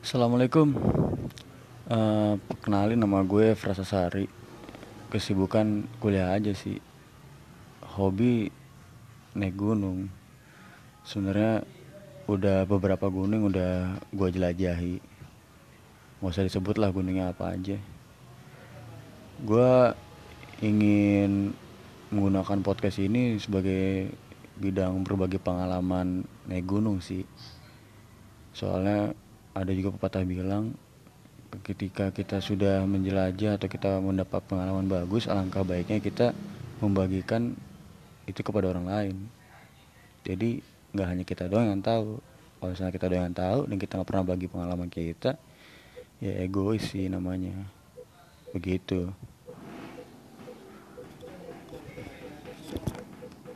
Assalamualaikum. Eh, Kenalin nama gue Frasa Sari Kesibukan kuliah aja sih. Hobi naik gunung. Sebenarnya udah beberapa gunung udah gue jelajahi. Gak usah disebut lah gunungnya apa aja. Gue ingin menggunakan podcast ini sebagai bidang berbagi pengalaman naik gunung sih. Soalnya ada juga pepatah bilang ketika kita sudah menjelajah atau kita mendapat pengalaman bagus alangkah baiknya kita membagikan itu kepada orang lain. Jadi nggak hanya kita doang yang tahu. Kalau misalnya kita doang yang tahu dan kita nggak pernah bagi pengalaman kita ya egois sih namanya. Begitu